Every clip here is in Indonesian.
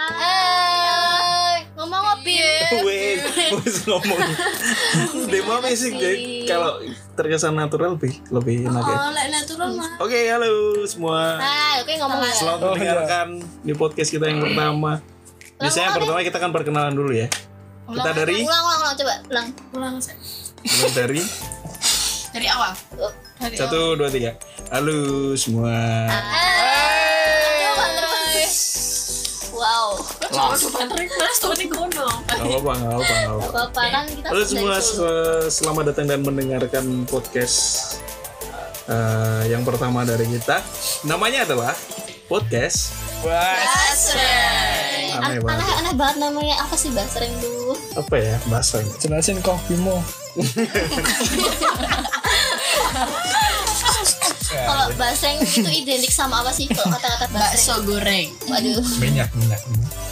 Hai. Ngomong ngopi. Wait, harus ngomong. Demo sih jadi kalau terkesan natural lebih lebih enak ya. Oh, natural mah. Oke, halo semua. Hai, oke ngomong ya. Selamat Oh, mendengarkan di podcast kita yang pertama. Biasanya yang pertama kita kan perkenalan dulu ya. Kita dari Ulang, ulang, ulang, coba ulang. Ulang dari Dari awal. Oh. Dari satu dua tiga. Halo semua. Aduh, Awal. Coba banter kelas tuh di kono. Gak apa-apa, gak apa-apa, gak apa-apa. Bapak kan kita Halo semua, selamat datang dan mendengarkan podcast eh, yang pertama dari kita. Namanya adalah podcast. Basreng. Aneh An- banget. Aneh, aneh banget namanya apa sih Basreng tuh? Apa ya bahasanya? Jelasin kopimu. Kalau Basreng itu identik sama apa sih kalau kata-kata Bakso Basreng? goreng. Waduh, Minyak, minyak. apa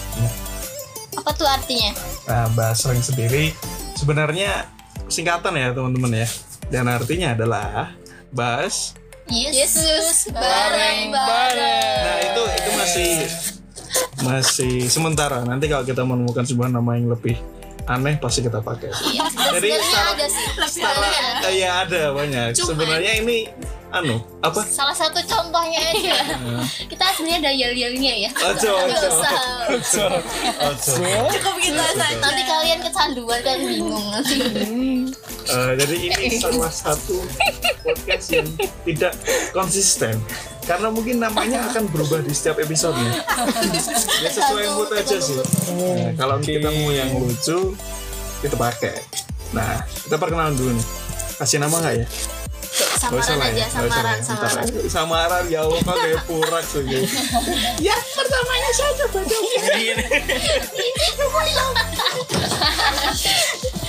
tuh artinya? Nah, basreng sendiri sebenarnya singkatan ya teman-teman ya. Dan artinya adalah bas. Yesus bareng-bareng. Nah itu itu masih masih sementara. Nanti kalau kita menemukan sebuah nama yang lebih aneh pasti kita pakai. Iya, Jadi sebenarnya ada sih. Sebenarnya ada. Ya ada banyak. Sebenarnya ini anu apa? Salah satu contohnya aja. Kita sebenarnya ada yel-yelnya ya. Ojo, ojo. Cukup kita saja. Nanti kalian kecanduan kan bingung nanti. Eh, jadi ini salah satu podcast yang tidak konsisten karena mungkin namanya akan berubah di setiap episodenya. ya sesuai mood aja sih. Nah, kalau kita mau yang lucu kita pakai. Nah kita perkenalan dulu nih. Kasih nama nggak ya? Samaran aja, ya. Lah samaran, ya. Samaran. aja. Samaran ya Allah kok kayak purak sih. ya pertamanya saya coba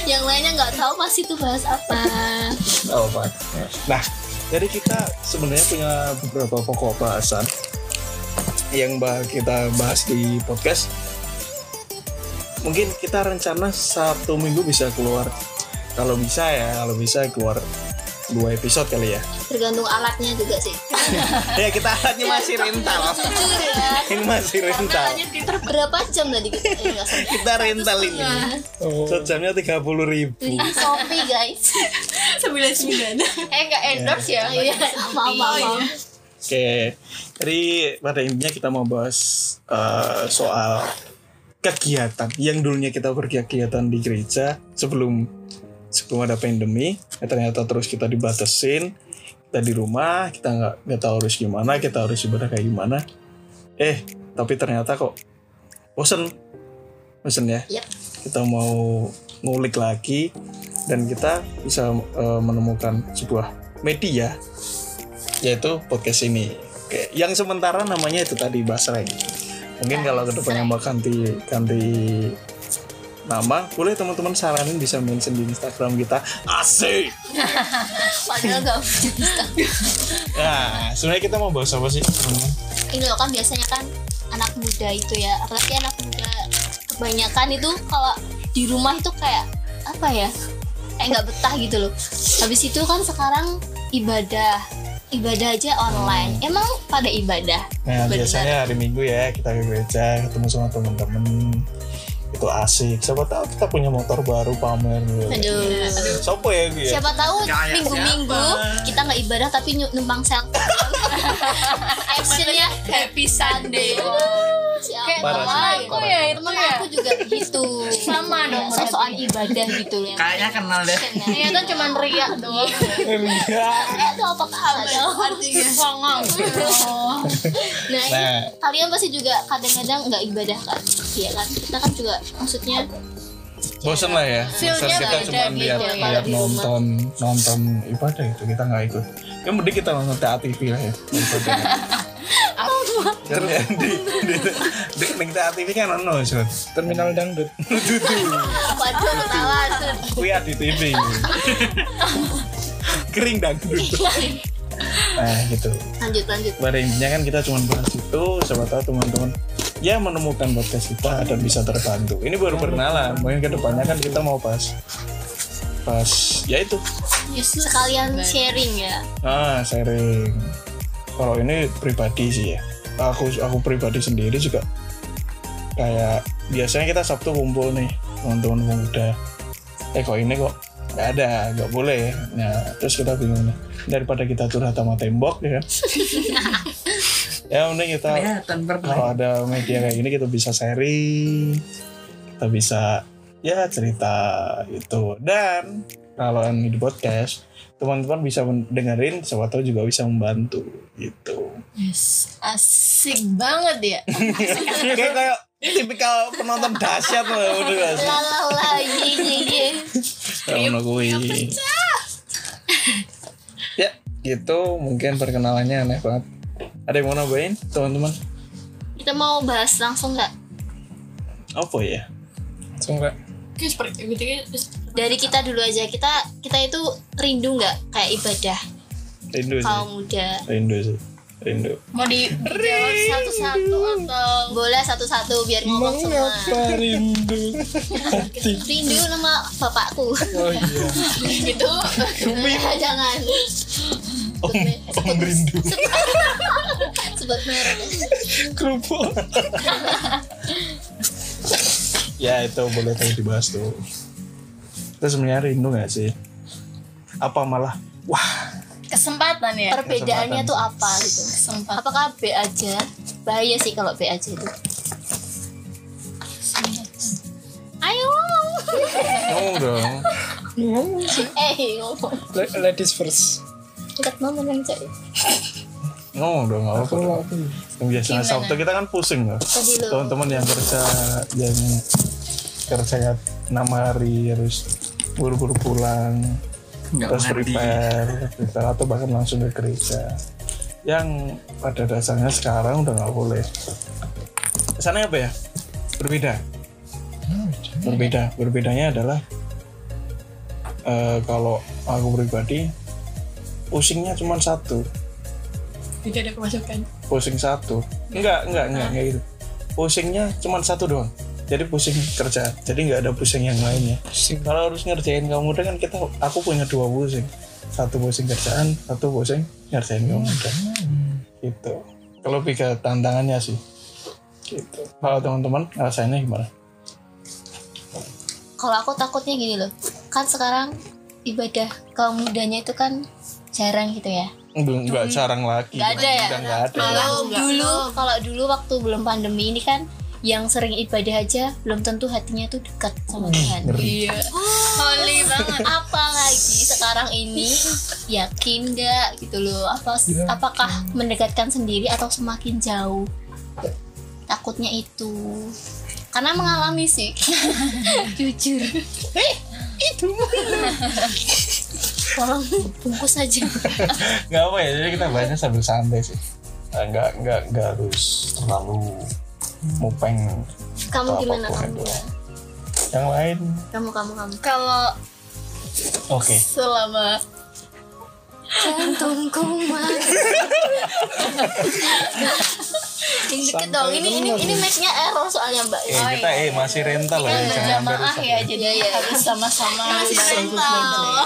Yang lainnya nggak tahu masih tuh bahas apa. Oh, Pak. Nah, jadi kita sebenarnya punya beberapa pokok bahasan yang bah kita bahas di podcast. Mungkin kita rencana satu minggu bisa keluar. Kalau bisa ya, kalau bisa keluar dua episode kali ya. Tergantung alatnya juga sih. ya kita alatnya masih rental. Jujur ya. Ini masih rental. Berapa jam tadi kita? Eh, sampai. Kita rental ini. Oh. Sejamnya tiga puluh ribu. Di Shopee guys. Sembilan sembilan. Eh nggak endorse ya? Iya. Maaf maaf. maaf. Oke, jadi pada intinya kita mau bahas eh, soal kegiatan yang dulunya kita berkegiatan di gereja sebelum sebelum ada pandemi, ya ternyata terus kita dibatasin, kita di rumah, kita nggak nggak tahu harus gimana, kita harus ibadah kayak gimana. Eh, tapi ternyata kok bosen, bosen ya. Yap. Kita mau ngulik lagi dan kita bisa eh, menemukan sebuah media yaitu podcast ini. Oke, yang sementara namanya itu tadi Basreng. Mungkin kalau ke depannya mau ganti ganti nama, boleh teman-teman saranin bisa mention di Instagram kita. Asik. Padahal nggak punya Nah, sebenarnya kita mau bahas apa sih, teman-teman? ini loh kan biasanya kan anak muda itu ya apalagi anak muda kebanyakan itu kalau di rumah itu kayak apa ya kayak nggak betah gitu loh habis itu kan sekarang ibadah ibadah aja online emang pada ibadah Nah, Benar. biasanya hari Minggu ya kita ke gereja, ketemu sama teman-teman. Itu asik. Siapa tahu kita punya motor baru pamer. aduh Sopo ya gue ya? siapa tahu Kayak minggu-minggu siapa? kita nggak ibadah tapi numpang selfie actionnya Happy Sunday. siapa Parah sih, aku parah. ya temen aku juga gitu Sama dong, ibadah gitu loh Kayaknya kenal deh. Ternyata cuma riak doang. Enggak. Itu apa ada Artinya songong. Nah, ini Nah. kalian pasti juga kadang-kadang nggak ibadah kan? Iya kan? Kita kan juga maksudnya bosan lah ya bosan Feel-nya kita cuma ada gitu lihat ya, lihat nonton nonton ibadah itu kita nggak ikut yang mending kita nonton TV lah ya nonton Kan ya, di di di di TV kan nonton Sun. Terminal dangdut. waduh tuh. kuya di TV kering dangdut nah gitu Lanjut lanjut. pada intinya kan kita cuma bahas itu siapa tahu teman-teman ya menemukan podcast kita dan bisa terbantu ini baru perkenalan mungkin ke depannya kan kita mau bahas pas ya itu Sekalian sharing ya. ah sharing kalau ini pribadi sih ya aku aku pribadi sendiri juga kayak biasanya kita Sabtu kumpul nih teman-teman pemuda eh kok ini kok nggak ada? Nggak boleh. Nah terus kita bingung nih daripada kita curhat sama tembok ya kan? Ya mending kita kalau ada media kayak gini kita bisa sharing kita bisa ya cerita itu. Dan kalau ini di podcast teman-teman bisa dengerin siapa tahu juga bisa membantu gitu Yes. Asik banget ya. kayak kayak tipikal penonton dahsyat loh udah gak sih Lalah ye ye ye. Kalau kui ya gitu mungkin perkenalannya aneh banget ada yang mau nambahin teman-teman Kita mau bahas langsung nggak? apa ya Langsung nggak? Dari kita dulu aja. Kita kita itu rindu nggak kayak ibadah rindu sih kaum muda? rindu sih rindu mau dijawab satu-satu atau Boleh satu-satu biar ngomong semua. Mengapa rindu hati? Rindu nama bapakku. Oh iya. gitu. Jangan. om om rindu Sebut merek. Kerupuk. ya itu boleh tuh dibahas tuh kita sebenarnya rindu gak sih apa malah wah kesempatan ya? Perbedaannya Kesempatan. tuh apa gitu? Kesempatan. Apakah B aja? Bahaya sih kalau B aja itu. Ayo ngomong. ngomong dong. Eh ngomong. La- Ladies first. Dekat mama yang cek. ngomong dong nggak apa-apa yang biasanya Gimana? Sabtu kita kan pusing loh teman-teman yang kerja yang kerja enam hari harus buru-buru pulang terus prepare, prepare atau bahkan langsung ke gereja. Yang pada dasarnya sekarang udah nggak boleh. Kesannya apa ya? Berbeda. Berbeda. Berbedanya adalah eh, kalau aku pribadi pusingnya cuma satu. Tidak ada pemasukan. pusing satu. Enggak enggak enggak enggak gitu. Pusingnya cuma satu doang jadi pusing kerja. Jadi nggak ada pusing yang lainnya Pusing. kalau harus ngerjain kamu muda kan kita aku punya dua pusing. Satu pusing kerjaan satu pusing ngerjain kamu. Muda gitu. Kalau lebih ke tantangannya sih. Gitu. Kalau teman-teman ngerasainnya gimana? Kalau aku takutnya gini loh. Kan sekarang ibadah kaum mudanya itu kan jarang gitu ya. belum nggak jarang lagi. Nggak ada ya? nggak ada. Kalau dulu, kalau dulu waktu belum pandemi ini kan yang sering ibadah aja belum tentu hatinya tuh dekat sama Tuhan. ngeri Iya. Holy banget. Apalagi sekarang ini yakin nggak gitu loh? Apa apakah mendekatkan sendiri atau semakin jauh? Takutnya itu. Karena mengalami sih. Jujur. itu. Tolong bungkus aja. nggak apa ya jadi kita bahasnya sambil santai sih Eh, nggak nggak nggak harus terlalu mupeng Kamu gimana kamu? itu. yang lain Kamu kamu kamu. Kalau oke selama Jantungku mas. Yang deket dong. Ini ini ini mic-nya error soalnya mbak. Eh, kita eh masih rental loh kan ya, jangan berjamaah rusak ya, jadi Iya, iya. harus sama-sama.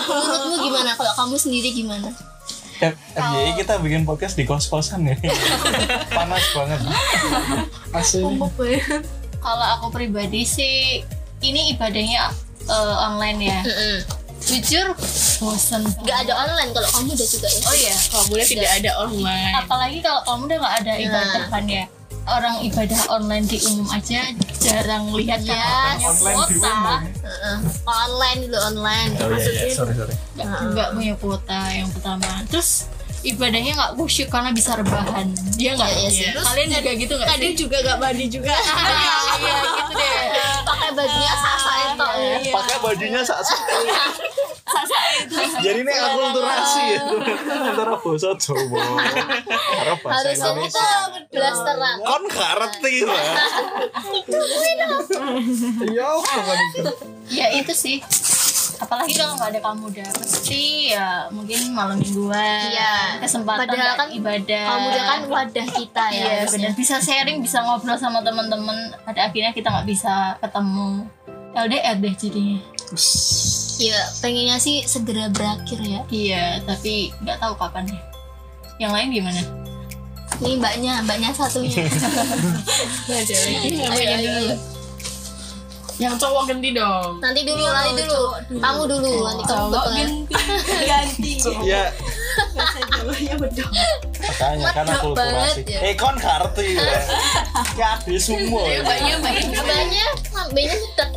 Menurutmu gimana? Kalau kamu sendiri gimana? Eh, FYI kita bikin podcast di kos-kosan ya panas banget Asli. Kalau aku pribadi sih, ini ibadahnya eh, online ya. Jujur, bosan. Gak ada online kalau kamu udah juga ya. Oh iya, kalau boleh tidak ada online. Apalagi kalau kamu udah nggak ada ibadah Nah. kan ya. Orang ibadah online di umum aja jarang lihat kan Yes. orangnya Online di umum. Heeh. Online dulu online. oh iya iya sorry sorry Nggak nggak punya kuota yang pertama. Terus ibadahnya nggak khusyuk karena bisa rebahan. Dia nggak? Iya, iya sih. Terus Kalian juga gitu nggak sih? juga gak mandi juga Iya, iya gitu deh. Pakai bajunya sasa itu. Iya. pakai bajunya saat jadi ini akulturasi ya antara bahasa Jawa karo bahasa Harusnya kita Indonesia blasteran. kon gak ngerti lah Iya, ya itu sih apalagi kalau nggak ada kamu udah pasti ya mungkin malam mingguan Iya. kesempatan Padahal kan ibadah. Kamu udah kan wadah kita ya. iya benar bisa sharing bisa ngobrol sama teman-teman pada akhirnya kita nggak bisa ketemu. LDR deh jadinya. Iya, pengennya sih segera berakhir ya. iya tapi nggak tahu kapan ya. Yang lain gimana? Nih mbaknya mbaknya satunya. Ada lagi. Dulu ayo. Yang cowok ganti dong. Nanti dulu nanti dulu. kamu dulu nanti kamu cowok ganti. Ganti. Ya bahasa Jawanya bedok makanya kan ya. eh kon kartu ya. Ya di semua Ayo mbaknya mbaknya mbaknya mbaknya sedek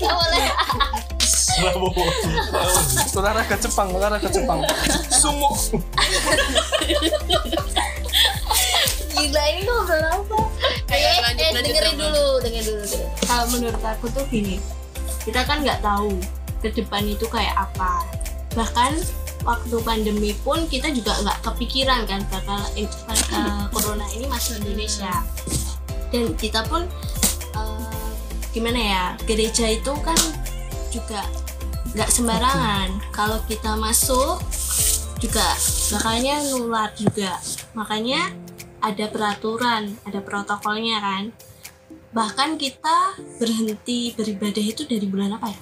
Gak boleh. Olahraga Jepang olahraga Jepang. Sumo dengerin dulu dengerin dulu kalau menurut aku tuh gini kita kan nggak tahu ke depan itu kayak apa. Bahkan waktu pandemi pun kita juga nggak kepikiran kan bakal bakal corona ini masuk Indonesia. Dan kita pun eh, gimana ya gereja itu kan juga nggak sembarangan. Kalau kita masuk juga bakalnya nular juga. Makanya ada peraturan ada protokolnya kan bahkan kita berhenti beribadah itu dari bulan apa ya?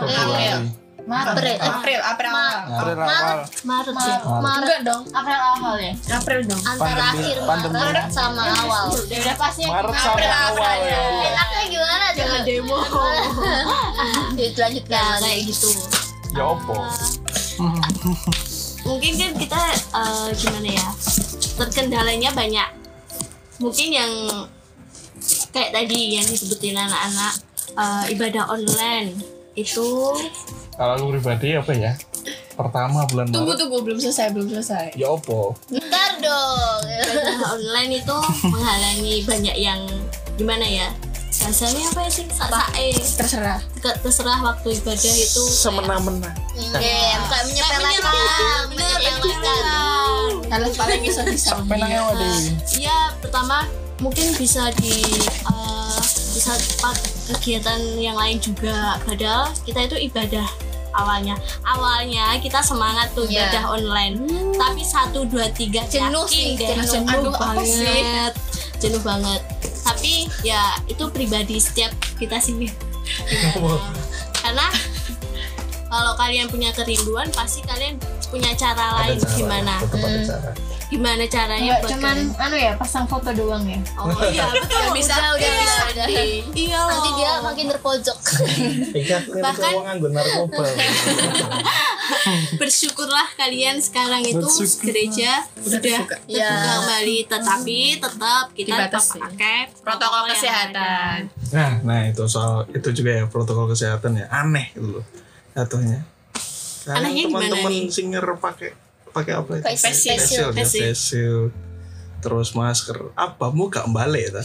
April. April April awal. April awal. Maret. Maret sih. Maret. Enggak dong. April awal ya? April dong. Antara akhir. Maret sama awal. ya udah pasnya Maret sama April awal. Ya. enaknya gimana jangan demo. Dilanjutkan ya kayak gitu. Ya opo mungkin kan kita eh, gimana ya? Terkendalanya banyak. Mungkin yang kayak tadi yang disebutin anak-anak eh, ibadah online itu kalau aku pribadi apa ya? Pertama bulan tunggu Maret. tunggu belum selesai belum selesai. Ya opo bentar dong. Ibadah online itu menghalangi banyak yang gimana ya? Bahasanya apa ya sih? Sae terserah. terserah waktu ibadah itu semena-mena. Iya, kayak menyepelekan, menyepelekan. kalau paling bisa bisa ya pertama mungkin bisa di eh, bisa tempat kegiatan yang lain juga. Padahal kita itu ibadah awalnya. Awalnya kita semangat tuh Iya. ibadah online. Tapi satu dua tiga Jenuh yakin sih, deh, jenuh. jenuh Aduh, apa sih? banget. Jenuh banget. Tapi ya itu pribadi setiap kita sih. Gimana? karena kalau kalian punya kerinduan pasti kalian punya cara lain gimana tetap ada cara gimana caranya cuman kalian- anu ya pasang foto doang ya oh iya betul bisa Udah, udah, iya, udah, udah. iya Nanti loh. dia makin terpojok. Iya, Bahkan- nganggur narkoba. bersyukurlah kalian sekarang itu Bersyukur. gereja sudah terbuka. terbuka Iya. kembali tetapi tetap kita Dibatasi. tetap pakai protokol kesehatan ada. Nah, nah itu soal itu juga ya protokol kesehatan ya aneh gitu loh jatuhnya. Nah, Anehnya gimana teman-teman nih? singer pakai pakai apa itu? Ya, shield. face shield. Terus masker. Apa muka balik ya?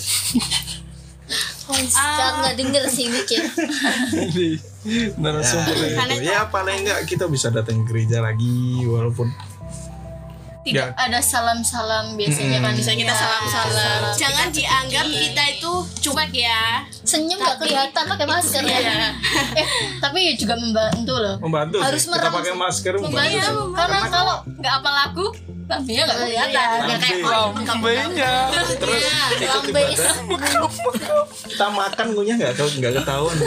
Saat nggak denger sih mikir. Jadi narasumber karena itu. Ya paling enggak kita bisa datang ke gereja lagi walaupun tidak Ya. ada salam-salam biasanya kan bisa kita Ya. salam-salam jangan dianggap kita itu cuek ya Senyum nggak kelihatan pakai masker ya. Iya. eh, tapi juga membantu loh membantu Harus sih. Kita merem- pakai masker membantu. Iya, sih. karena kalau nggak apa lagu lampunya nggak kelihatan nggak kayak oh Lampunya terus ikut ibadah kita makan ngunyah nggak tahu nggak ketahuan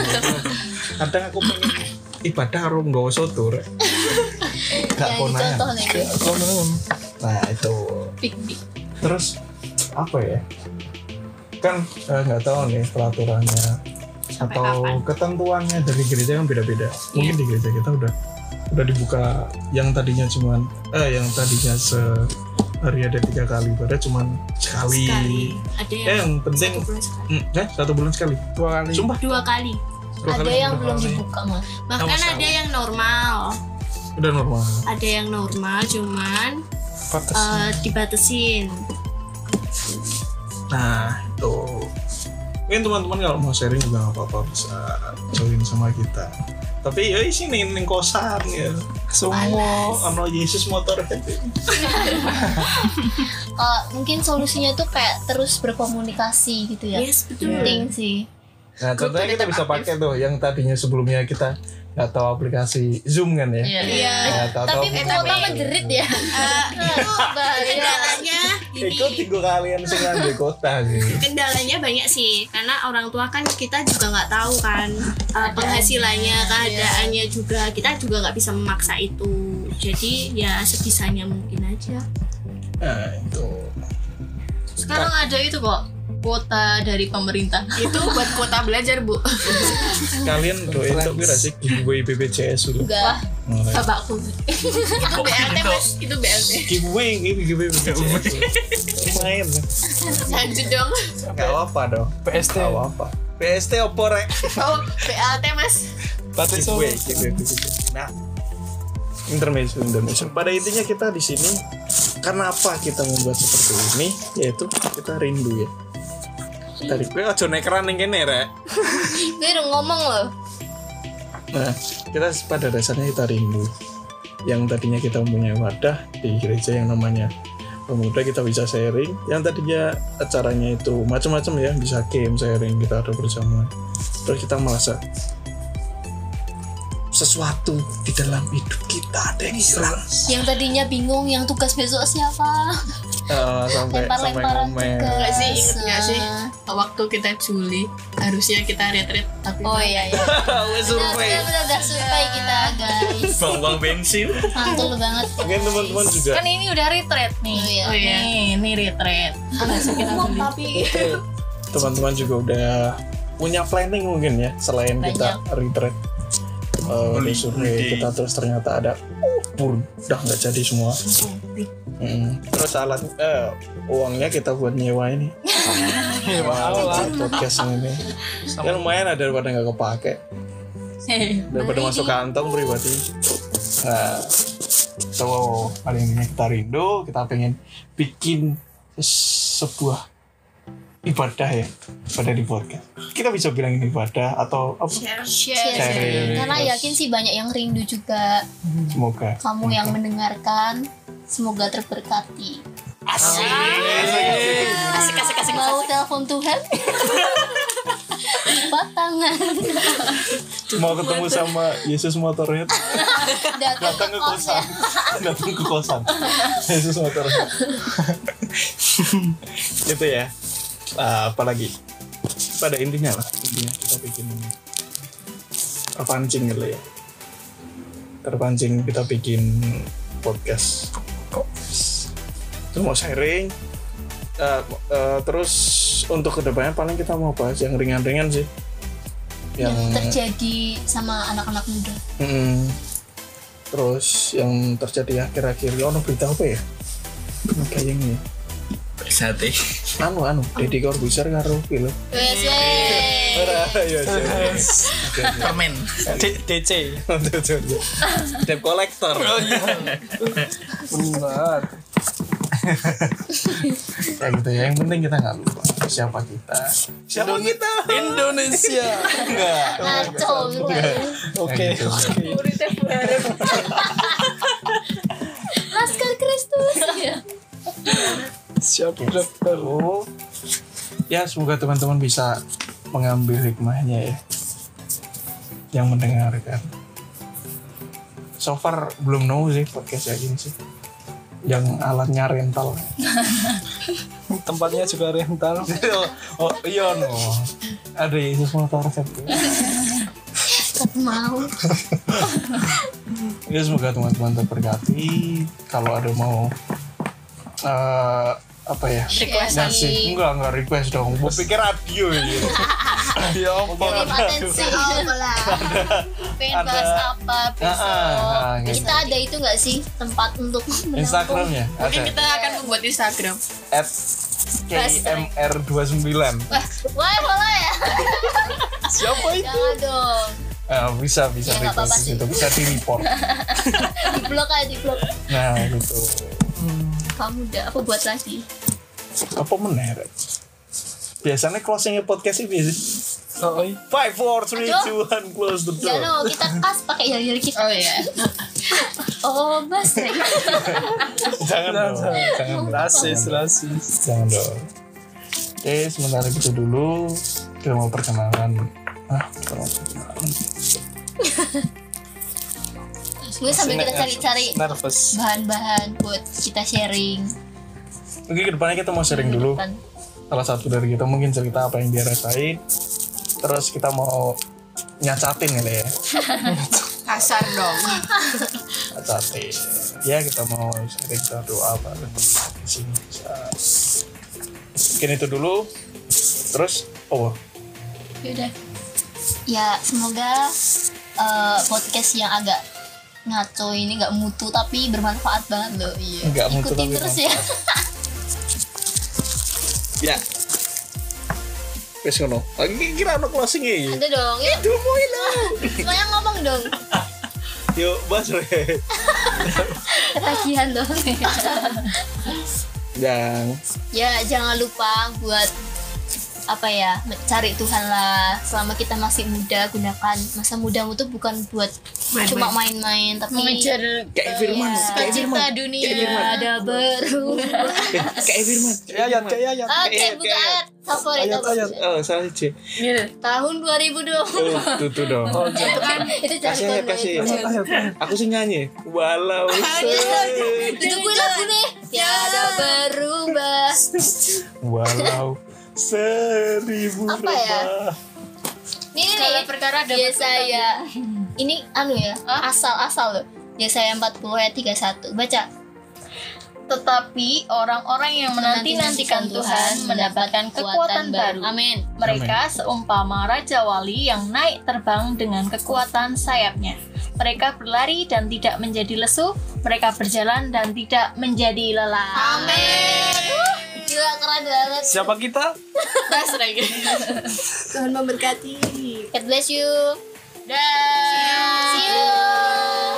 kadang aku pengen ibadah soto rek nggak yang konangan dicontoh nih. Gue. Nah itu. Terus apa ya? Kan eh, nggak tahu nih peraturannya. Sampai atau kapan? ketentuannya dari gereja kan beda-beda. Mungkin di gereja kita udah udah dibuka yang tadinya cuman eh yang tadinya sehari ada tiga kali pada cuman sekali, sekali. Ada Eh, yang yang penting satu bulan sekali. Hmm, eh, satu bulan sekali. Dua kali. Sumpah. Dua kali. Dua Ada kali, yang belum kali. dibuka mah. bahkan ada yang normal. Udah normal. Ada yang normal cuman eh, dibatasin. Nah itu. Mungkin teman-teman kalau mau sharing juga nggak apa-apa bisa join sama kita. Tapi ya sini ning kosan ya. Semua ano Yesus motor. Kalau mungkin solusinya tuh kayak terus berkomunikasi gitu ya. yes betul. Penting sih. nah contohnya kita bisa pakai tuh yang tadinya sebelumnya kita tahu aplikasi Zoom kan ya? Iya. iya. Ya, tahu Tapi tahu kuota menjerit ya. Eh, itu kendalanya ini ikut tiga kalian sih di kota sih? Kendalanya banyak sih karena orang tua kan kita juga nggak tahu kan uh, penghasilannya keadaannya juga. Kita juga nggak bisa memaksa itu. Jadi ya sebisanya mungkin aja. Nah itu. Sekarang ada itu kok kuota dari pemerintah. itu buat kuota belajar bu Kalian tuh kira sih giveaway BPJS dulu. Enggak. Nah, Bapakku. itu BLT mas itu BLT giveaway ini giveaway BPJS. Main. lanjut dong Gak apa dong. PST Gak apa. PST opo rek? oh BLT mas Solo giveaway, giveaway. Nah, intermezzo intermezzo. Pada intinya kita di sini karena apa kita membuat seperti ini? Yaitu kita rindu ya. Tadi gue aja naik keran yang kene rek. Gue udah ngomong loh. Nah, kita pada dasarnya kita rindu. Yang tadinya kita mempunyai wadah di gereja yang namanya pemuda kita bisa sharing. Yang tadinya acaranya itu macam-macam ya, bisa game sharing kita ada bersama. Terus kita merasa sesuatu di dalam hidup kita ada yang hilang. Yang tadinya bingung, yang tugas besok siapa? Eh, sampai sampai Lempar-lemparan ngomel. tugas. Nggak sih, inget sih? Waktu kita Juli harusnya kita retret tapi Oh iya iya. Wes Udah, survei. udah, udah, survei kita guys. Buang-buang bensin. Mantul banget. Mungkin teman-teman juga Kan ini udah retreat nih. Oh iya. Oh iya. Nih, ini retreat. Harusnya kita beli. tapi teman-teman juga udah punya planning mungkin ya selain kita retreat uh, udah survei kita terus ternyata ada uh, udah nggak jadi semua. Mm. terus alat eh, uangnya kita buat nyewa ini. Wah, podcast ini. Kan lumayan ada daripada nggak kepake. Daripada masuk kantong pribadi nah. So paling ini kita rindu kita pengen bikin sebuah ibadah ya ibadah di podcast kita bisa bilang ini ibadah atau apa Share. Sharing. Karena yakin sih banyak yang rindu juga. semoga Kamu yang mendengarkan, semoga terberkati. asik asik asik asik Mau telepon Tuhan? Lipat tangan. mau ketemu sama Yesus Motorhead Datang ke kosan datang ke kosan Yesus Motorhead itu ya Ah, apalagi pada intinya lah intinya kita bikin ini terpancing gitu ya terpancing kita bikin podcast terus mau sharing Eh, eh, terus untuk ke depannya paling kita mau bahas yang ringan-ringan sih Yang terjadi sama anak-anak muda. Mm. Terus yang terjadi akhir-akhir ya ono berita apa ya? Kayaknya Sate. Anu anu Deddy Corbuzier karo film. Wes wes. Permen. DC Debt collector. benar ya gitu ya. Yang penting kita nggak lupa siapa kita. Siapa kita? Indonesia Enggak. Ngaco. oke gitu. oke Laskar Kristus. Ya. siap dokter Oh. Ya semoga teman-teman bisa mengambil hikmahnya ya. Yang mendengarkan. So far belum nemu sih podcast kayak gini sih. Yang alatnya rental. tempatnya juga rental oh iya no. Ada Yesus motor satu. Mau. Ya semoga teman-teman terberkati. Kalau ada mau eh apa ya? Requestan. Ngasih enggak enggak request dong. Gue pikir radio gitu. ya apa? Atensi. Pengen bahas apa besok? Ah, ah, gitu. Kita ada itu nggak sih tempat untuk menampung? Instagramnya mungkin ada kita akan membuat Instagram at KMR29 Wah, wah boleh ya? siapa itu? Jangan dong. Ah, bisa bisa Ya, request sih. itu bisa di report Di blog aja di blog. nah gitu Kamu udah apa buat lagi? apa meneret biasanya closingnya podcast ini sih. Oh iya five four three Aduh. two one close the door. Jangan kita kas pakai jari-jari kita. oh iya. Oh, bas ya. jangan dong jangan. rasis rasis. Jangan dong. Oke sementara itu dulu. Kita mau perkenalan. Ah kita mau perkenalan Gue sambil kita cari-cari nervous bahan-bahan buat kita sharing. Mungkin ke depannya kita mau sharing dulu. Depan. salah satu dari kita mungkin cerita apa yang dia rasain. Terus kita mau nyacatin kali ya. Kasar dong. Nyacatin. Ya kita mau sharing kita doa bareng mungkin itu dulu. Terus oh. Yaudah. ya semoga eh, podcast yang agak ngaco ini nggak mutu tapi bermanfaat banget loh. Iya. Nggak mutu ikutin tapi terus ya. ya. Wes ngono. Lagi kira ono closing ya ada dong ya. Mulai lah. semuanya ngomong dong. Yuk bahas re. Ketagihan dong. Yang ya jangan lupa buat apa ya cari Tuhan lah. Selama kita masih muda gunakan masa mudamu tuh bukan buat cuma main-main tapi Mengejar kayak Firman. ya, kayak Firman. dunia kayak Firman. ada baru Eh, kayak Firman. Kayak ayat, kayak ayat. oke Kayak- buka kayak- ayat. Favorit Ayat, ayat. oh salah sih Gitu. tahun 2020 oh tuh dong. Oh, itu jangan. kan itu Kasih, kasih. Ayat, ayat, ayat. aku sih nyanyi. Walau se- itu gue lagu nih. Tiada berubah. Walau seribu Apa ya? Ini Segala nih. perkara dapat Yesaya ini anu ya asal asal loh. Yesaya 40 ayat 31 baca. Tetapi orang-orang yang menanti-nantikan Tuhan mendapatkan kekuatan baru. amin. Mereka seumpama Raja Wali yang naik terbang dengan kekuatan sayapnya. Mereka berlari dan tidak menjadi lesu, mereka berjalan dan tidak menjadi lelah. amin. Uh, gila keren banget. Siapa kita? Tuhan memberkati. God bless you. Dah. see you